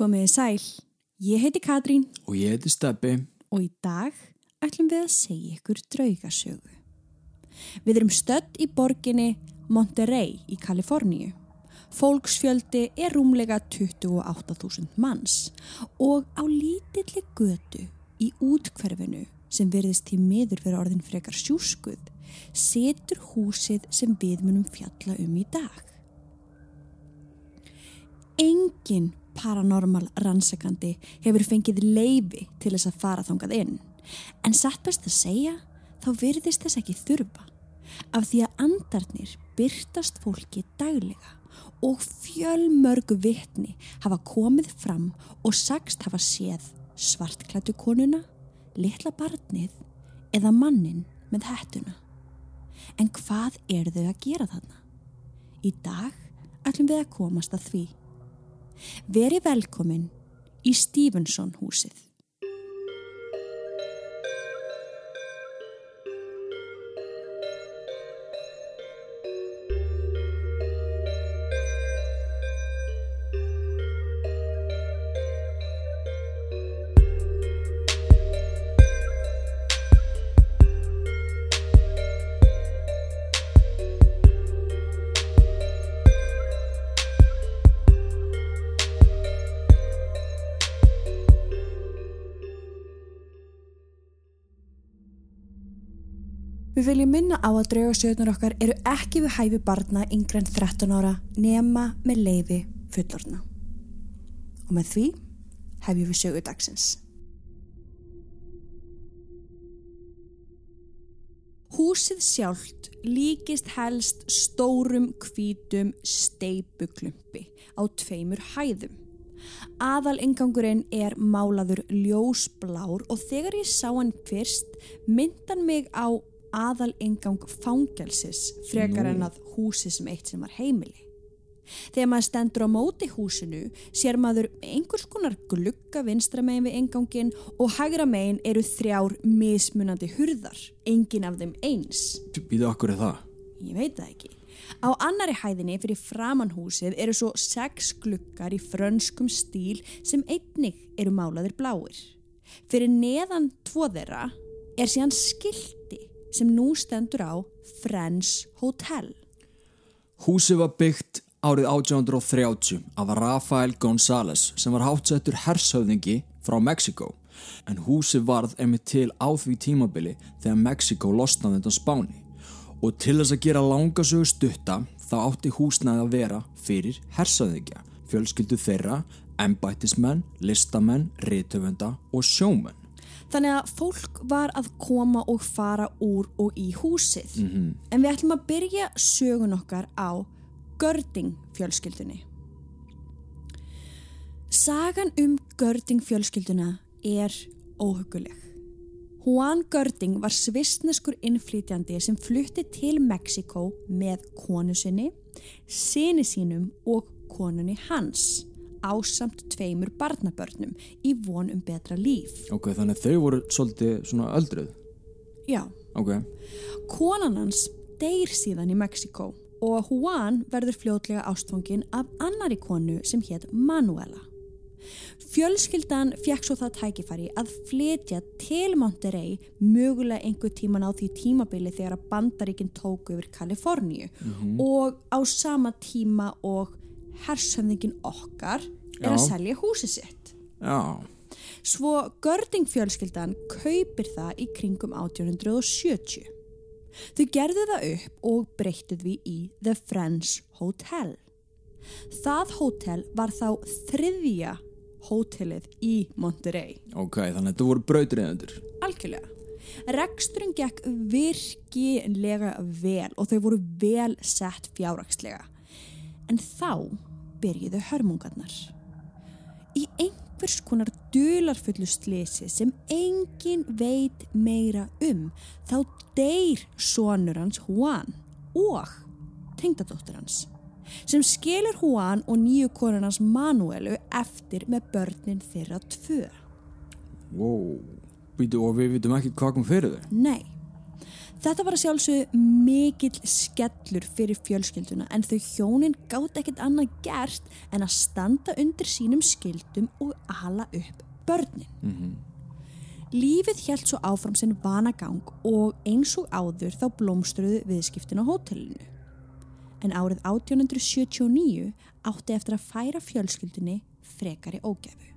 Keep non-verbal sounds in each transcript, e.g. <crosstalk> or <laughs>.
Komiði sæl, ég heiti Katrín Og ég heiti Steppi. og í dag ætlum við að segja ykkur draugasögu. Við erum stödd í borginni Monterey í Kaliforníu. Fólksfjöldi er rúmlega 28.000 manns og á lítilli götu í útkverfinu sem verðist til miður fyrir orðin frekar sjúskuð setur húsið sem við munum fjalla um í dag. Engin paranormal rannsakandi hefur fengið leifi til þess að fara þangað inn. En satt best að segja, þá virðist þess ekki þurfa. Af því að andarnir byrtast fólki daglega og fjölmörgu vitni hafa komið fram og sagst hafa séð svartklættu konuna, litla barnið eða mannin með hættuna. En hvað eru þau að gera þarna? Í dag ætlum við að komast að því. Veri velkomin í Stevenson húsið. Við viljum minna á að draugasögnar okkar eru ekki við hæfi barna yngre en 13 ára nema með leifi fullorna. Og með því hefjum við sögu dagsins. Húsið sjálft líkist helst stórum hvítum steipuklumpi á tveimur hæðum. Aðal ingangurinn er málaður ljósblár og þegar ég sá hann fyrst myndan mig á aðal ingang fangelsis frekar en að húsi sem eitt sem var heimili. Þegar maður stendur á móti húsinu sér maður einhvers konar glugga vinstra megin við ingangin og hægra megin eru þrjár mismunandi hurðar, engin af þeim eins. Býðu okkur er það? Ég veit það ekki. Á annari hæðinni fyrir framann húsið eru svo sex gluggar í frönskum stíl sem einnig eru málaðir bláir. Fyrir neðan tvo þeirra er síðan skildi sem nú stendur á Friends Hotel. Húsið var byggt árið 1830 af Rafael González sem var hátsettur hershöfðingi frá Mexiko. En húsið varð einmitt til á því tímabili þegar Mexiko losnaði þetta spáni. Og til þess að gera langasögu stutta þá átti húsnaði að vera fyrir hershöfðingja, fjölskyldu þeirra, embættismenn, listamenn, rithöfunda og sjómenn. Þannig að fólk var að koma og fara úr og í húsið. En við ætlum að byrja sögun okkar á Görding fjölskyldunni. Sagan um Görding fjölskylduna er óhuguleg. Juan Görding var svistneskur innflytjandi sem flutti til Mexiko með konu sinni, sinni sínum og konunni hans ásamt tveimur barnabörnum í von um betra líf. Ok, þannig þau voru svolítið svona öldruð. Já, Ok, konan hans deyr síðan í Mexiko og Juan verður fljótlega ástfangin af annari konu sem hétt Manuela. Fjölskyldan fekk svo það tækifæri að flytja til Monterey mögulega einhver tíman á því tímabili þegar að bandaríkinn tóku yfir Kaliforníu og á sama tíma og hershöfningin okkar er Já. að selja húsið sitt. já, Svo Görding fjölskyldan kaupir það í kringum 1870. Þau gerðu það upp og breyttu því í The Friends Hotel. Það hótel var þá þriðja hótelið í Monterey. ok, þannig að þetta voru brautriðendur. Algjörlega. Reksturinn gekk virkilega vel og þau voru vel sett fjárrakslega. En þá byrjuðu hörmungarnar. Í einhvers konar dularfullu slisi sem engin veit meira um þá deyr sonur hans Juan og tengdadóttur hans sem skilur Juan og nýju konur hans Manuelu eftir með börnin þeirra tvö. Wow, býtu og við vitum ekki hvað kom fyrir þau. Nei, Þetta var að sjálfsögðu mikill skellur fyrir fjölskylduna en þau hjónin gátt ekkert annað gert en að standa undir sínum skildum og ala upp börnin. Lífið hjælt svo áfram sinn vanagang og eins og áður þá blómstruðu viðskiptin á hótelinu. En árið 1879 átti eftir að færa fjölskyldunni frekari ógæfu.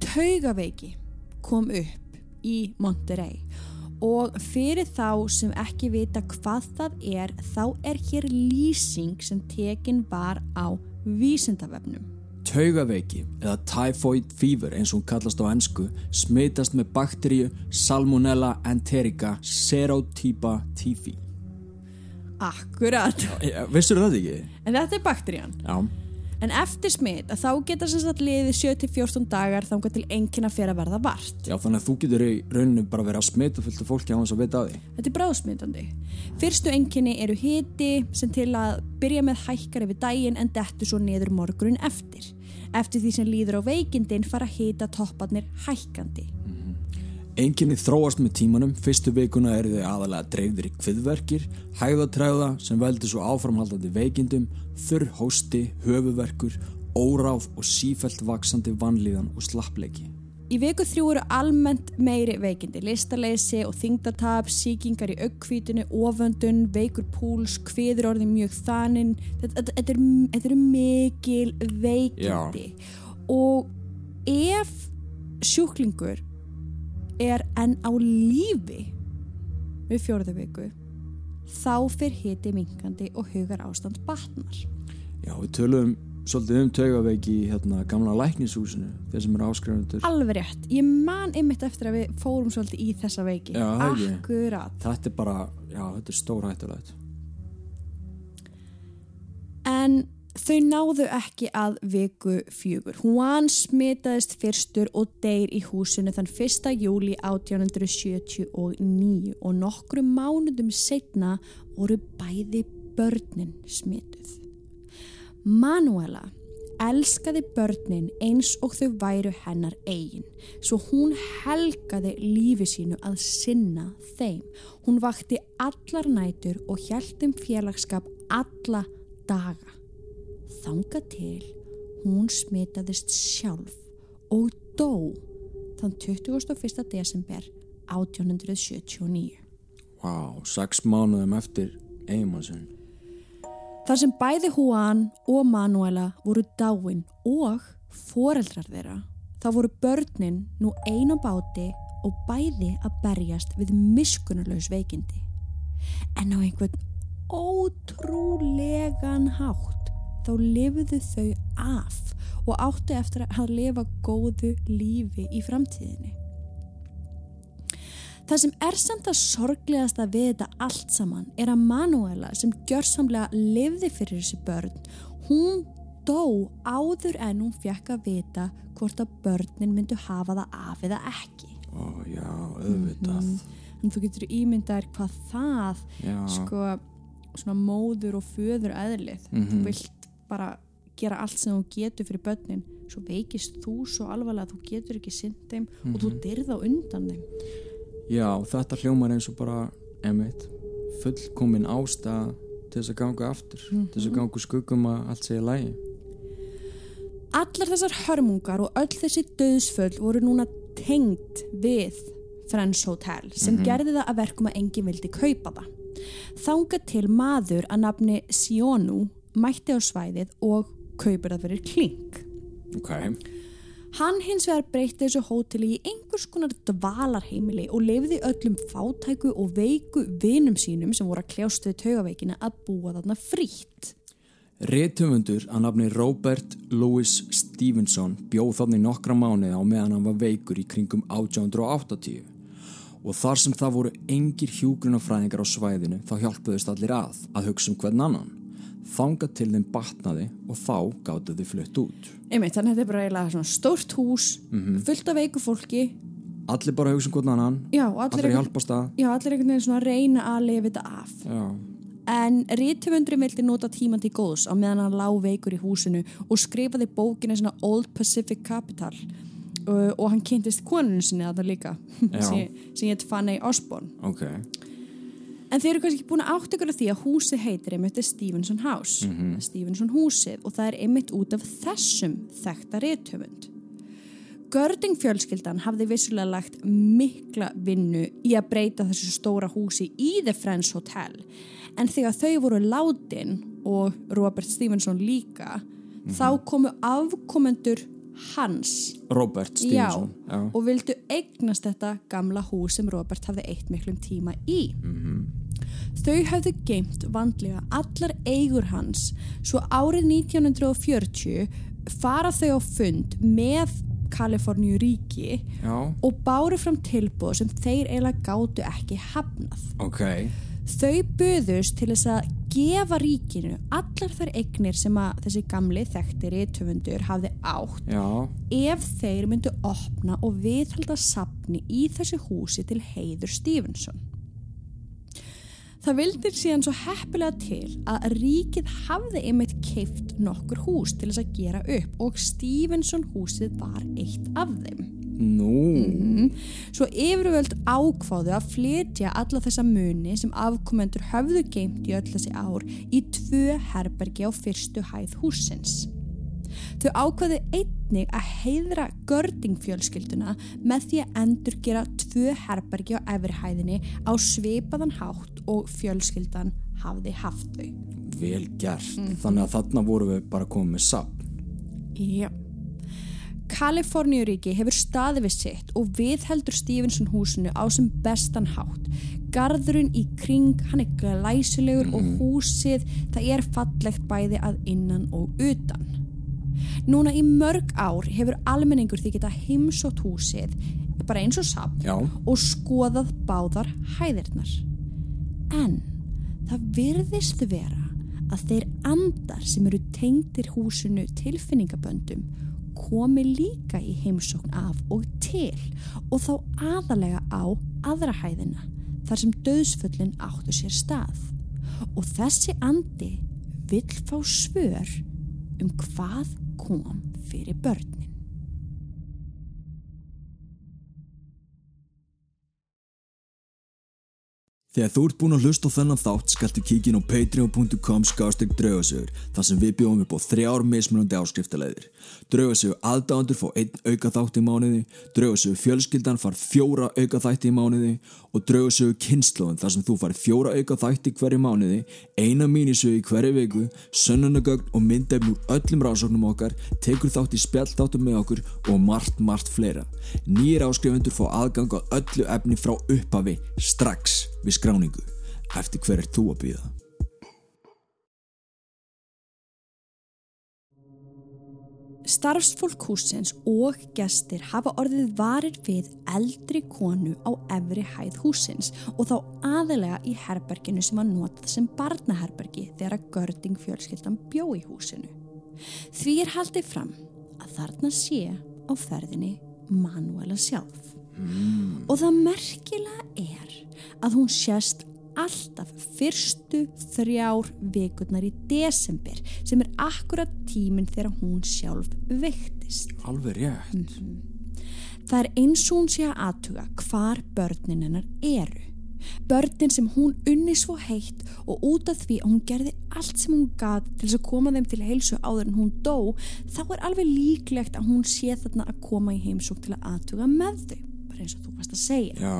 Taugaveiki kom upp í Monterey og fyrir þá sem ekki vita hvað það er þá er hér lýsing sem tekin var á vísindavefnum. Taugaveiki eða typhoid fever eins og hún kallast á ennsku smitast með bakteríu Salmonella enterica serotypa typhi. Akkurat, Vissur þetta ekki? en þetta er bakterían. Já. En eftir smitt að þá geta sem sagt liðið 7-14 dagar þangað til enginn að fyrir að verða vart. Já, þannig að þú getur í rauninu bara verið að smita fullt af fólki á hans að vita að því. Þetta er bráðsmitandi. Fyrstu enginni eru hiti sem til að byrja með hækkar yfir daginn en dettur svo niður morgrun eftir. Eftir því sem líður á veikindin fara hita topparnir hækkandi. Enginni þróast með tímanum, fyrstu vikuna eru þau aðalega dreifðir í kviðverkir, hægðatræða sem veldur svo áframhaldandi veikindum, þurr hósti, höfuverkur, óráð og sífælt vaksandi vanlíðan og slappleiki. Í viku þrjú eru almennt meiri veikindi, listaleysi og þingdartap, síkingar í augkvítinu, oföndun, veikur púls, kviður orðið mjög þaninn. Þetta, þetta, þetta, er, eru mikil veikindi. Og ef sjúklingur er enn á lífi við fjórðu viku, þá fyrir hiti minkandi og hugar ástand batnar. Já, við töluðum svolítið um taugaveiki í hérna gamla læknishúsinu, þeir sem eru áskrifundur. Alveg rétt, ég man einmitt eftir að við fórum svolítið í þessa veiki. Já. Akkurat. Þetta er bara, já, þetta er stór hættulegt. En þau náðu ekki að viku fjögur. Juan smitaðist fyrstur og deyr í húsinu þann 1. júli 1879 og nokkru mánundum setna voru bæði börnin smituð. Manuela elskaði börnin eins og þau væru hennar eigin svo hún helgaði lífi sínu að sinna þeim. Hún vakti allar nætur og hjæltum félagskap alla daga. Þanga til hún smitaðist sjálf og dó þann 21. desember 1879. Vá, sex mánuðum eftir eiginmannsinn. Þar sem bæði Juan og Manuela voru dáin og foreldrar þeirra, þá voru börnin nú einu báti og bæði að berjast við miskunnulegs veikindi. En á einhvern ótrúlegan hátt þá lifiðu þau af og áttu eftir að lifa góðu lífi í framtíðinni. Það sem er samt að sorglegasta við þetta allt saman er að Manuela sem gjörsamlega lifði fyrir þessi börn, hún dó áður en hún fekk að vita hvort að börnin myndu hafa það af eða ekki. Ó, já, auðvitað. En þú getur ímyndar hvað það, Já, sko, svona móður og föður eðlið. Mhm. Þú vilt bara gera allt sem þú getur fyrir börnin, svo veikist þú svo alvarlega að þú getur ekki sinnt þeim og þú dyrð á undan þeim. já, þetta hljómar eins og bara, emitt, fullkomin ástæða til þess að ganga aftur, til þess að ganga úr skuggum að allt segja lægi. Allar þessar hörmungar og öll þessi döðsföll voru núna tengd við Friends Hotel sem gerði það að verkum að enginn vildi kaupa það. Þanga til maður að nafni Sionu mætti á svæðið og kaupir það fyrir klink. Ok, Hann hins vegar breytti þessu hóteli í einhvers konar dvalarheimili og lefði öllum fátæku og veiku vinum sínum sem voru að kljást við taugaveikina að búa þarna frítt. Rithöfundur að nafni Robert Louis Stevenson bjóð þannig nokkra mánuði á meðan hann var veikur í kringum 1880 og þar sem það voru engir hjúgrunafræðingar á svæðinu þá hjálpuðust allir að að hugsa um hvern annan. Þanga til þeim batnaði og þá gáttu þið flutt út. Einmitt, þannig að þetta er bara eiginlega stórt hús, fullt af veiku fólki. Allir bara hugsa um hvern annan, Já, og allir, allir hjálpast að. já, allir einhvern veginn að reyna að lifa þetta af. Já, En rithöfundurinn vildi nota tíman til góðs á meðan hann lá veikur í húsinu og skrifaði bókina svona Old Pacific Capital uh, og hann kynntist konunum sinni þetta líka Já. sem, sem ég Fanny Osborne ok, en þeir eru kannski ekki búin að átt ykkur af því að húsi heitir einmitt Stevenson House Mhm. Stevenson húsið og það er einmitt út af þessum þekkta rithöfund. Görding fjölskyldan hafði vissulega lagt mikla vinnu í að breyta þessu stóra húsi í The Friends Hotel en þegar þau voru látin og Robert Stevenson líka þá komu afkomendur hans. Robert Stevenson Já, og vildu eignast þetta gamla hús sem Robert hafði eitt miklum tíma í. Þau hafðu geimt vandlega allar eigur hans svo árið 1940 fara þau á fund með Kaliforníu ríki já, og báru fram tilbúð sem þeir eiginlega gátu ekki hafnað. ok Þau buðust til þess að gefa ríkinu allar þar eignir sem að þessi gamli þekkti rítufundur hafði átt já, ef þeir myndu opna og viðhalda sapni í þessu húsi til heiður Stevenson. Það vildir síðan svo heppilega til að ríkið hafði einmitt keift nokkur hús til þess að gera upp og Stevenson húsið var eitt af þeim. nú Svo yfirvöld ákváðu að flytja alla þessa muni sem afkomendur höfðu geimt í öll þessi ár í tvö herbergi á fyrstu hæð húsins. Þau ákvaðu einnig að heiðra gördingfjölskylduna með því að endur gera tvö herbergi á efrihæðinni á svipaðan hátt og fjölskyldan hafði haft þau. vel gert, þannig að þarna vorum við bara komið með sapn Já. Kaliforníuríki hefur staði við sitt og viðheldur Stevenson húsinu á sem bestan hátt. Garðurinn í kring, hann er glæsilegur og húsið, það er fallegt bæði að innan og utan. Núna í mörg ár hefur almenningur því geta heimsótt húsið, bara eins og samt, já, og skoðað báðar hæðirnar. En það virðist vera að þeir andar sem eru tengdir húsinu tilfinningaböndum komi líka í heimsókn af og til og þá aðalega á aðra hæðina þar sem döðsföllin áttu sér stað. Og þessi andi vill fá svör um hvað kom fyrir börnin. Þegar þú ert búinn að hlusta á þennan þátt skaltu kíkin á patreon.com skástrík draugasögur þar sem við bjóðum upp á þrjár mismunandi áskriftaleiðir. Draugasögur aðdáðandur fá einn auka þátt í mánuði, draugasögur fjölskyldan far fjóra auka þætti í mánuði og draugasögur kynnslóðin þar sem þú far fjóra auka þætti hverju mánuði, eina mínisögu í hverju viku, sönnunagögn og myndefn úr öllum rannsóknum okkar, tekur þátt í spjallþáttum með okkur og margt, margt fleira. Nýjir áskrifundur fá aðgang á öllu efni frá upphafi strax við skráningu. Eftir hver er þú að býða? Starfsfólk húsins og gestir hafa orðið varir við eldri konu á efri hæð húsins og þá aðalega í herberginu sem var notað sem barnaherbergi þegar að görding fjölskyldan bjó í húsinu. Því er haldið fram að þarna sé á ferðinni Manuela sjálf. Og það merkilega er að hún sést alltaf fyrstu þrjár vikurnar í desember sem er akkurat tíminn þegar hún sjálf veiktist. Alveg rétt. Það er eins og hún sé að aðtuga hvar börnin hennar eru. Börnin sem hún unni svo heitt og út af því að hún gerði allt sem hún gat til þess að koma þeim til heilsu áður en hún dó, þá er alveg líklegt að hún sé þarna að koma í heimsók til að aðtuga með þau, bara eins og þú varst að segja. Já,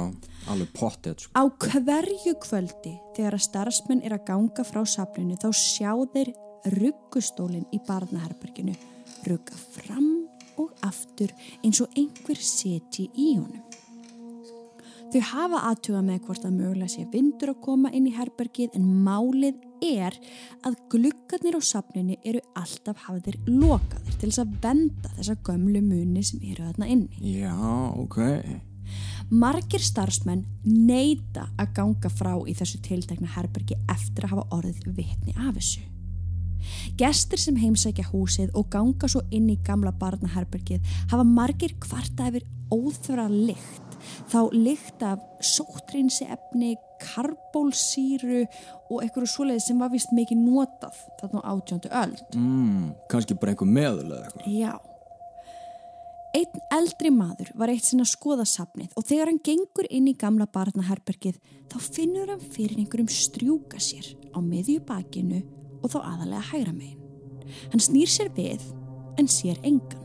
alveg pottið sko. Á hverju kvöldi þegar að starfsmenn er að ganga frá saflinu þá sjá þeir ruggustólinn í barnaherberginu rugga fram og aftur eins og einhver seti í honum. Þau hafa aðtuga með hvort að mögulega sé vindur að koma inn í herbergið en málið er að gluggarnir á safninu eru alltaf hafðir lokaðir til þess að venda þessa gömlu muni sem eru þarna inni. Já, ok. Margir starfsmenn neyta að ganga frá í þessu tiltekna herbergi eftir að hafa orðið vitni af þessu. Gestir sem heimsækja húsið og ganga svo inn í gamla barnaherbergið hafa margir kvarta yfir óþvara lykt. Þá lykt af sótrinsi efni, karbólsýru og einhverju svoleiði sem var vist mikið notað þarna á átjöndu öld. Mm, kannski bara einhver meðal eða eitthvað. Já. Einn eldri maður var eitt sinna að skoða safnið og þegar hann gengur inn í gamla barnaherbergið þá finnur hann fyrir einhverjum strjúka sér á miðju bakinu og þá aðalega hægra megin. Hann snýr sér við en sér engan.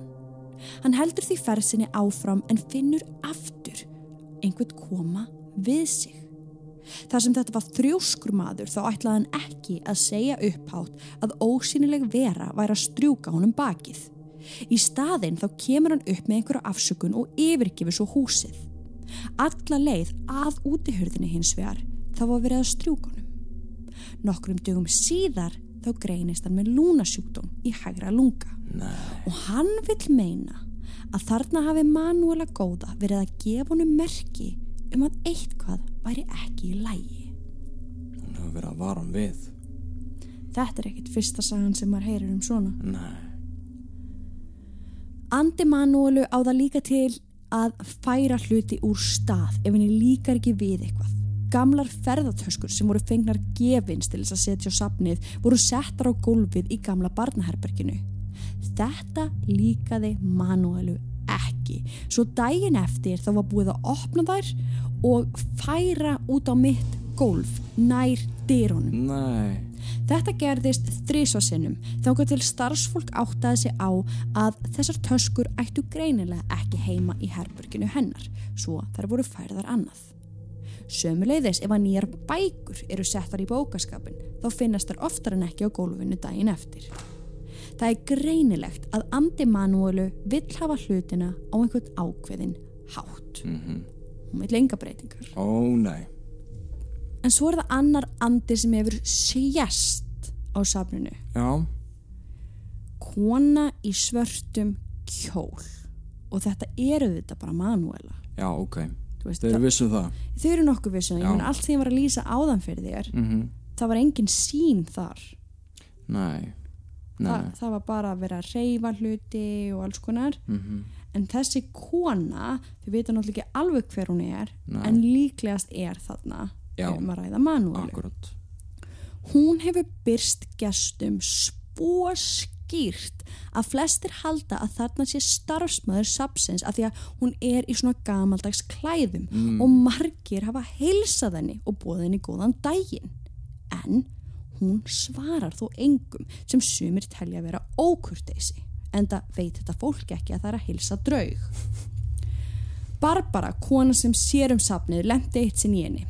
Hann heldur því fersinni áfram en finnur aftur einhvern koma við sig. Þar sem þetta var þrjóskur maður þá ætlaði hann ekki að segja upphátt að ósynileg vera væri að strjúka honum bakið. Í staðinn þá kemur hann upp með einhverju afsökun og yfirgifir svo húsið. Alla leið að útihörðinni hins vegar þá var verið að strjúka honum. Nokkrum dögum síðar þá greinist hann með lúnasjúkdóm í hægra lunga. Nei. Og hann vil meina að þarna hafi Manuela góða verið að gefa honum merki um að eitthvað væri ekki í lægi. Hún hefur verið að vara hann við. Þetta er ekkit fyrsta sagan sem maður heyrir um svona. Nei. Andi Manuelu á það líka til að færa hluti úr stað ef henni líkar ekki við eitthvað. Gamlar ferðartöskur sem voru fengnar gefins til þess að setja á safnið voru settar á gólfið í gamla barnaherberginu. Þetta líkaði Manuelu ekki. Svo daginn eftir þá var búið að opna þær og færa út á mitt gólf nær dyrunum. Nei. Þetta gerðist þrísvarsinnum þángar til starfsfólk áttaði sig á að þessar töskur ættu greinilega ekki heima í herberginu hennar, svo þær voru færðar annað. Sömuleiðis ef að nýjar bækur eru settar í bókaskapin þá finnast þær oftar en ekki á gólfinu daginn eftir. Það er greinilegt að Andi Manuelu vill hafa hlutina á einhvern ákveðin hátt. Mm Hún vill enga breytingar. Ó, nei. En svo er það annar andi sem hefur sést á safninu. Já. Kona í svörtum kjól. Og þetta eru þetta bara Manuela. Já, ok. Þú Veist, Þau eru vissum það. þau eru nokkuð vissum. Ég Já. menn allt því ég var að lýsa áðan fyrir þér. Mm Það var engin sín þar. Nei. Nei. Þa, það var bara að vera að reyfa hluti og alls konar. Mm En þessi kona, þau vita náttúrulega ekki alveg hver hún er, Nei. en líklegast er þarna Já. um að ræða. Akkurat. Hún hefur byrst gestum spó skýrt að flestir halda að þarna sé starfsmæður sapsins að því að hún er í svona gamaldags klæðum Mm. og margir hafa heilsað henni og búið henni góðan daginn. En hún svarar þó engum sem sumir telja að vera ókurteisi en það veit þetta fólk ekki að það er að heilsa draug. Barbara, kona sem sér um safnið, lendi eitt sinn í henni.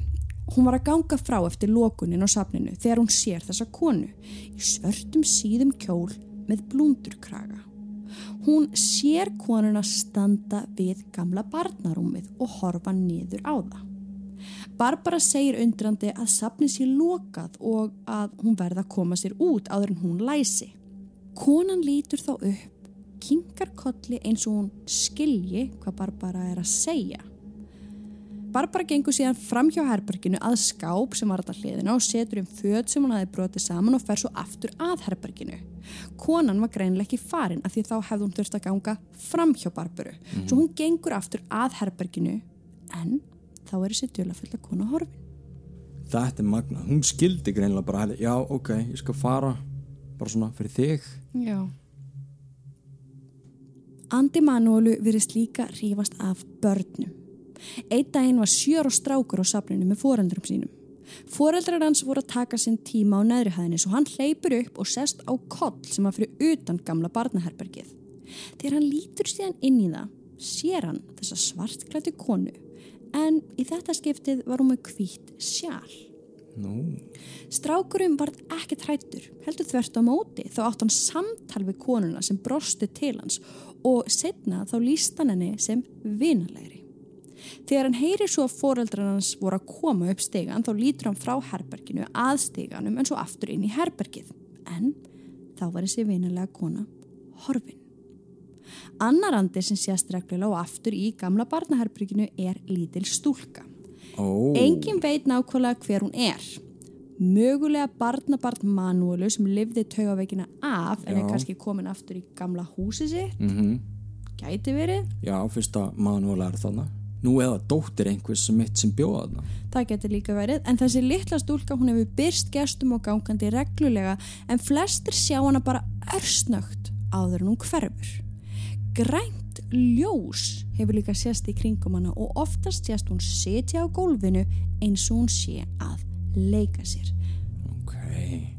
Hún var að ganga frá eftir lokunin á safninu þegar hún sér þessa konu í svörtum síðum kjól með blúndurkraga. Hún sér konuna standa við gamla barnarúmið og horfa niður á það. Barbara segir undrandi að safnið sé lokað og að hún verða að koma sér út áður en hún læsi. Konan lítur þá upp, kinkar kolli eins og hún skilji hvað Barbara er að segja. Barbara gengur síðan fram hjá herberginu að skáp sem var alltaf hliðina og setur um föt sem hún hafi brotið saman og fer svo aftur að herberginu. Konan var greinilega ekki farin af því þá hefði hún þurft að ganga fram hjá Barbaru. Svo hún gengur aftur að herberginu en þá er þessi djölafulla kona horfin. Þetta er magna. Hún skildi greinilega bara, herri, já, ok, ég skal fara bara svona fyrir þig. Já. Andi Manuelu virðist líka rífast af börnum. Einn daginn var sjör og strákur á safninu með foreldrum sínum. Foreldrar hans voru að taka sinn tíma á neðrihæðinni svo hann hleypur upp og sest á koll sem var fyrir utan gamla barnaherbergið. Þegar hann lítur síðan inn í það, sér hann þessa svartklættu konu en í þetta skiptið var hún með hvítt sjál. Nú, Strákurinn varð ekkert hrættur, heldur þvert á móti þá átt hann samtal við konuna sem brosti til hans og setna þá líst hann henni sem vinalegri. Þegar hann heyri svo að foreldrar hans voru að koma upp stegan þá lítur hann frá herberginu að steganum en svo aftur inn í herbergið. En þá var þessi vinalega kona horfin. Annar andi sem sést reglulega og aftur í gamla barnaherberginu er lítil stúlka. ó. Engin veit nákvæmlega hver hún er. Mögulega barnabarn Manuelu sem lifði taugaveikina af en er Já. kannski komin aftur í gamla húsi sitt. Mm Gæti verið. Já, fyrsta manuál er þarna. Nú eða dóttir einhvers sem mitt sem bjóða þarna. Það getur líka verið. En þessi litla stúlka hún hefur byrst gestum og gangandi reglulega en flestir sjá hana bara örsnögt áður en hún hverfur. Grænt ljós hefur líka sést í kringum hana og oftast sést hún setja á gólfinu eins og hún sé að leika sér. Ok.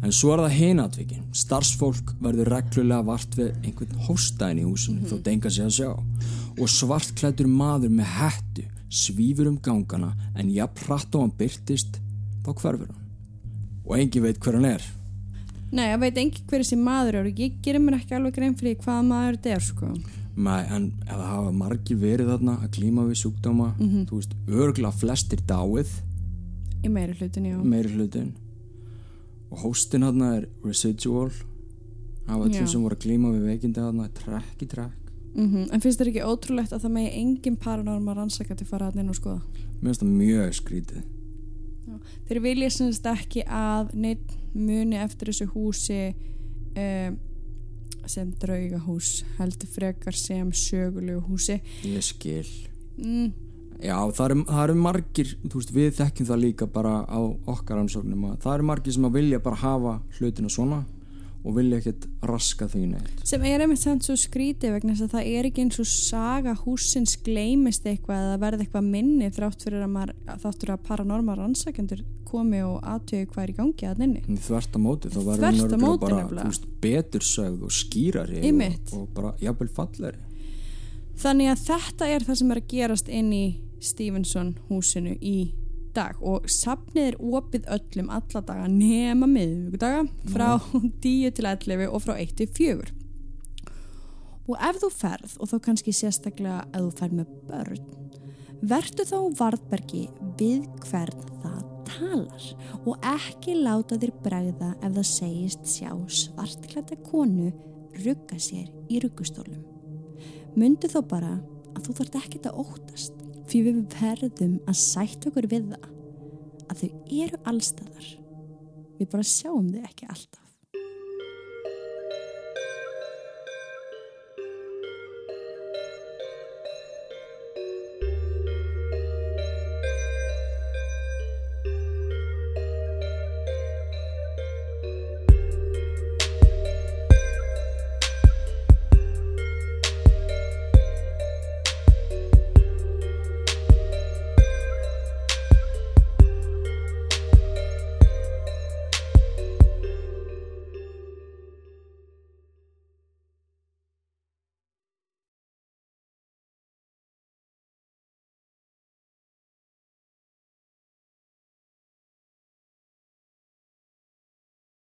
En svo er það hinatvikin. Starfsfólk verður reglulega vart við einhvern hóstæðin í húsinu þó denga sig að sjá. Og svartklættur maður með hættu svífur um gangana en jafn hratt og hann byrtist þá hverfur hann. Og engin veit hver hann er. Nei, ég veit engin hver þessi maður er og ég gerir mér ekki alveg grein fyrir hvaða maður þetta er sko. Nei, en ef það hafa margir verið þarna að klíma við sjúkdóma, þú veist, örgla flestir dáið, Í meiri hlutin, já. meiri hlutin. Og hóstin þarna er residual, af Já. öllum sem voru að klíma við veikindi þarna, trekk í trekk. Mm En finnst þér ekki ótrúlegt að það megi engin paranorma rannsakandi fara að inn og skoða? Mér finnst það mjög skrítið. Þeir vilja semst ekki að neitt muni eftir þessu húsi um, sem draugahús heldur frekar sem sögulegu húsi Ég skil. mm, Já, það eru, það eru margir, þú veist, við þekkjum það líka bara á okkar ansóknum að það eru margir sem að vilja bara hafa hlutina svona og vilja ekkert raska því neitt. sem er einmitt samt svo skrítið vegna þess að það er ekki eins og saga húsins gleymist eitthvað eða verði eitthvað minni þrátt fyrir að, maður, þáttur að paranorma rannsakendur komi og aðtögu hvað er í gangi að nynni þvert á móti, þá verður móti bara, nefnilega. þú veist, betur sögð og skýrari og, og bara jafnvel falleri. Þannig að þetta er það sem er að gerast inn í Stevenson húsinu í dag. Og safnið er opið öllum alla daga nema miðvíkudaga frá 10 <laughs> til 11 og frá 1 til 4 og ef þú ferð og þá kannski sérstaklega ef þú ferð með börn vertu þá varðbergi við hvern það talar. Og ekki láta þér bregða ef það segist sjá svartklæta konu rugga sér í ruggustólum Mundu þá bara að þú þarft ekkert að óttast því við verðum að sætt okkur við það að þau eru allstaðar við bara sjáum þau ekki alltaf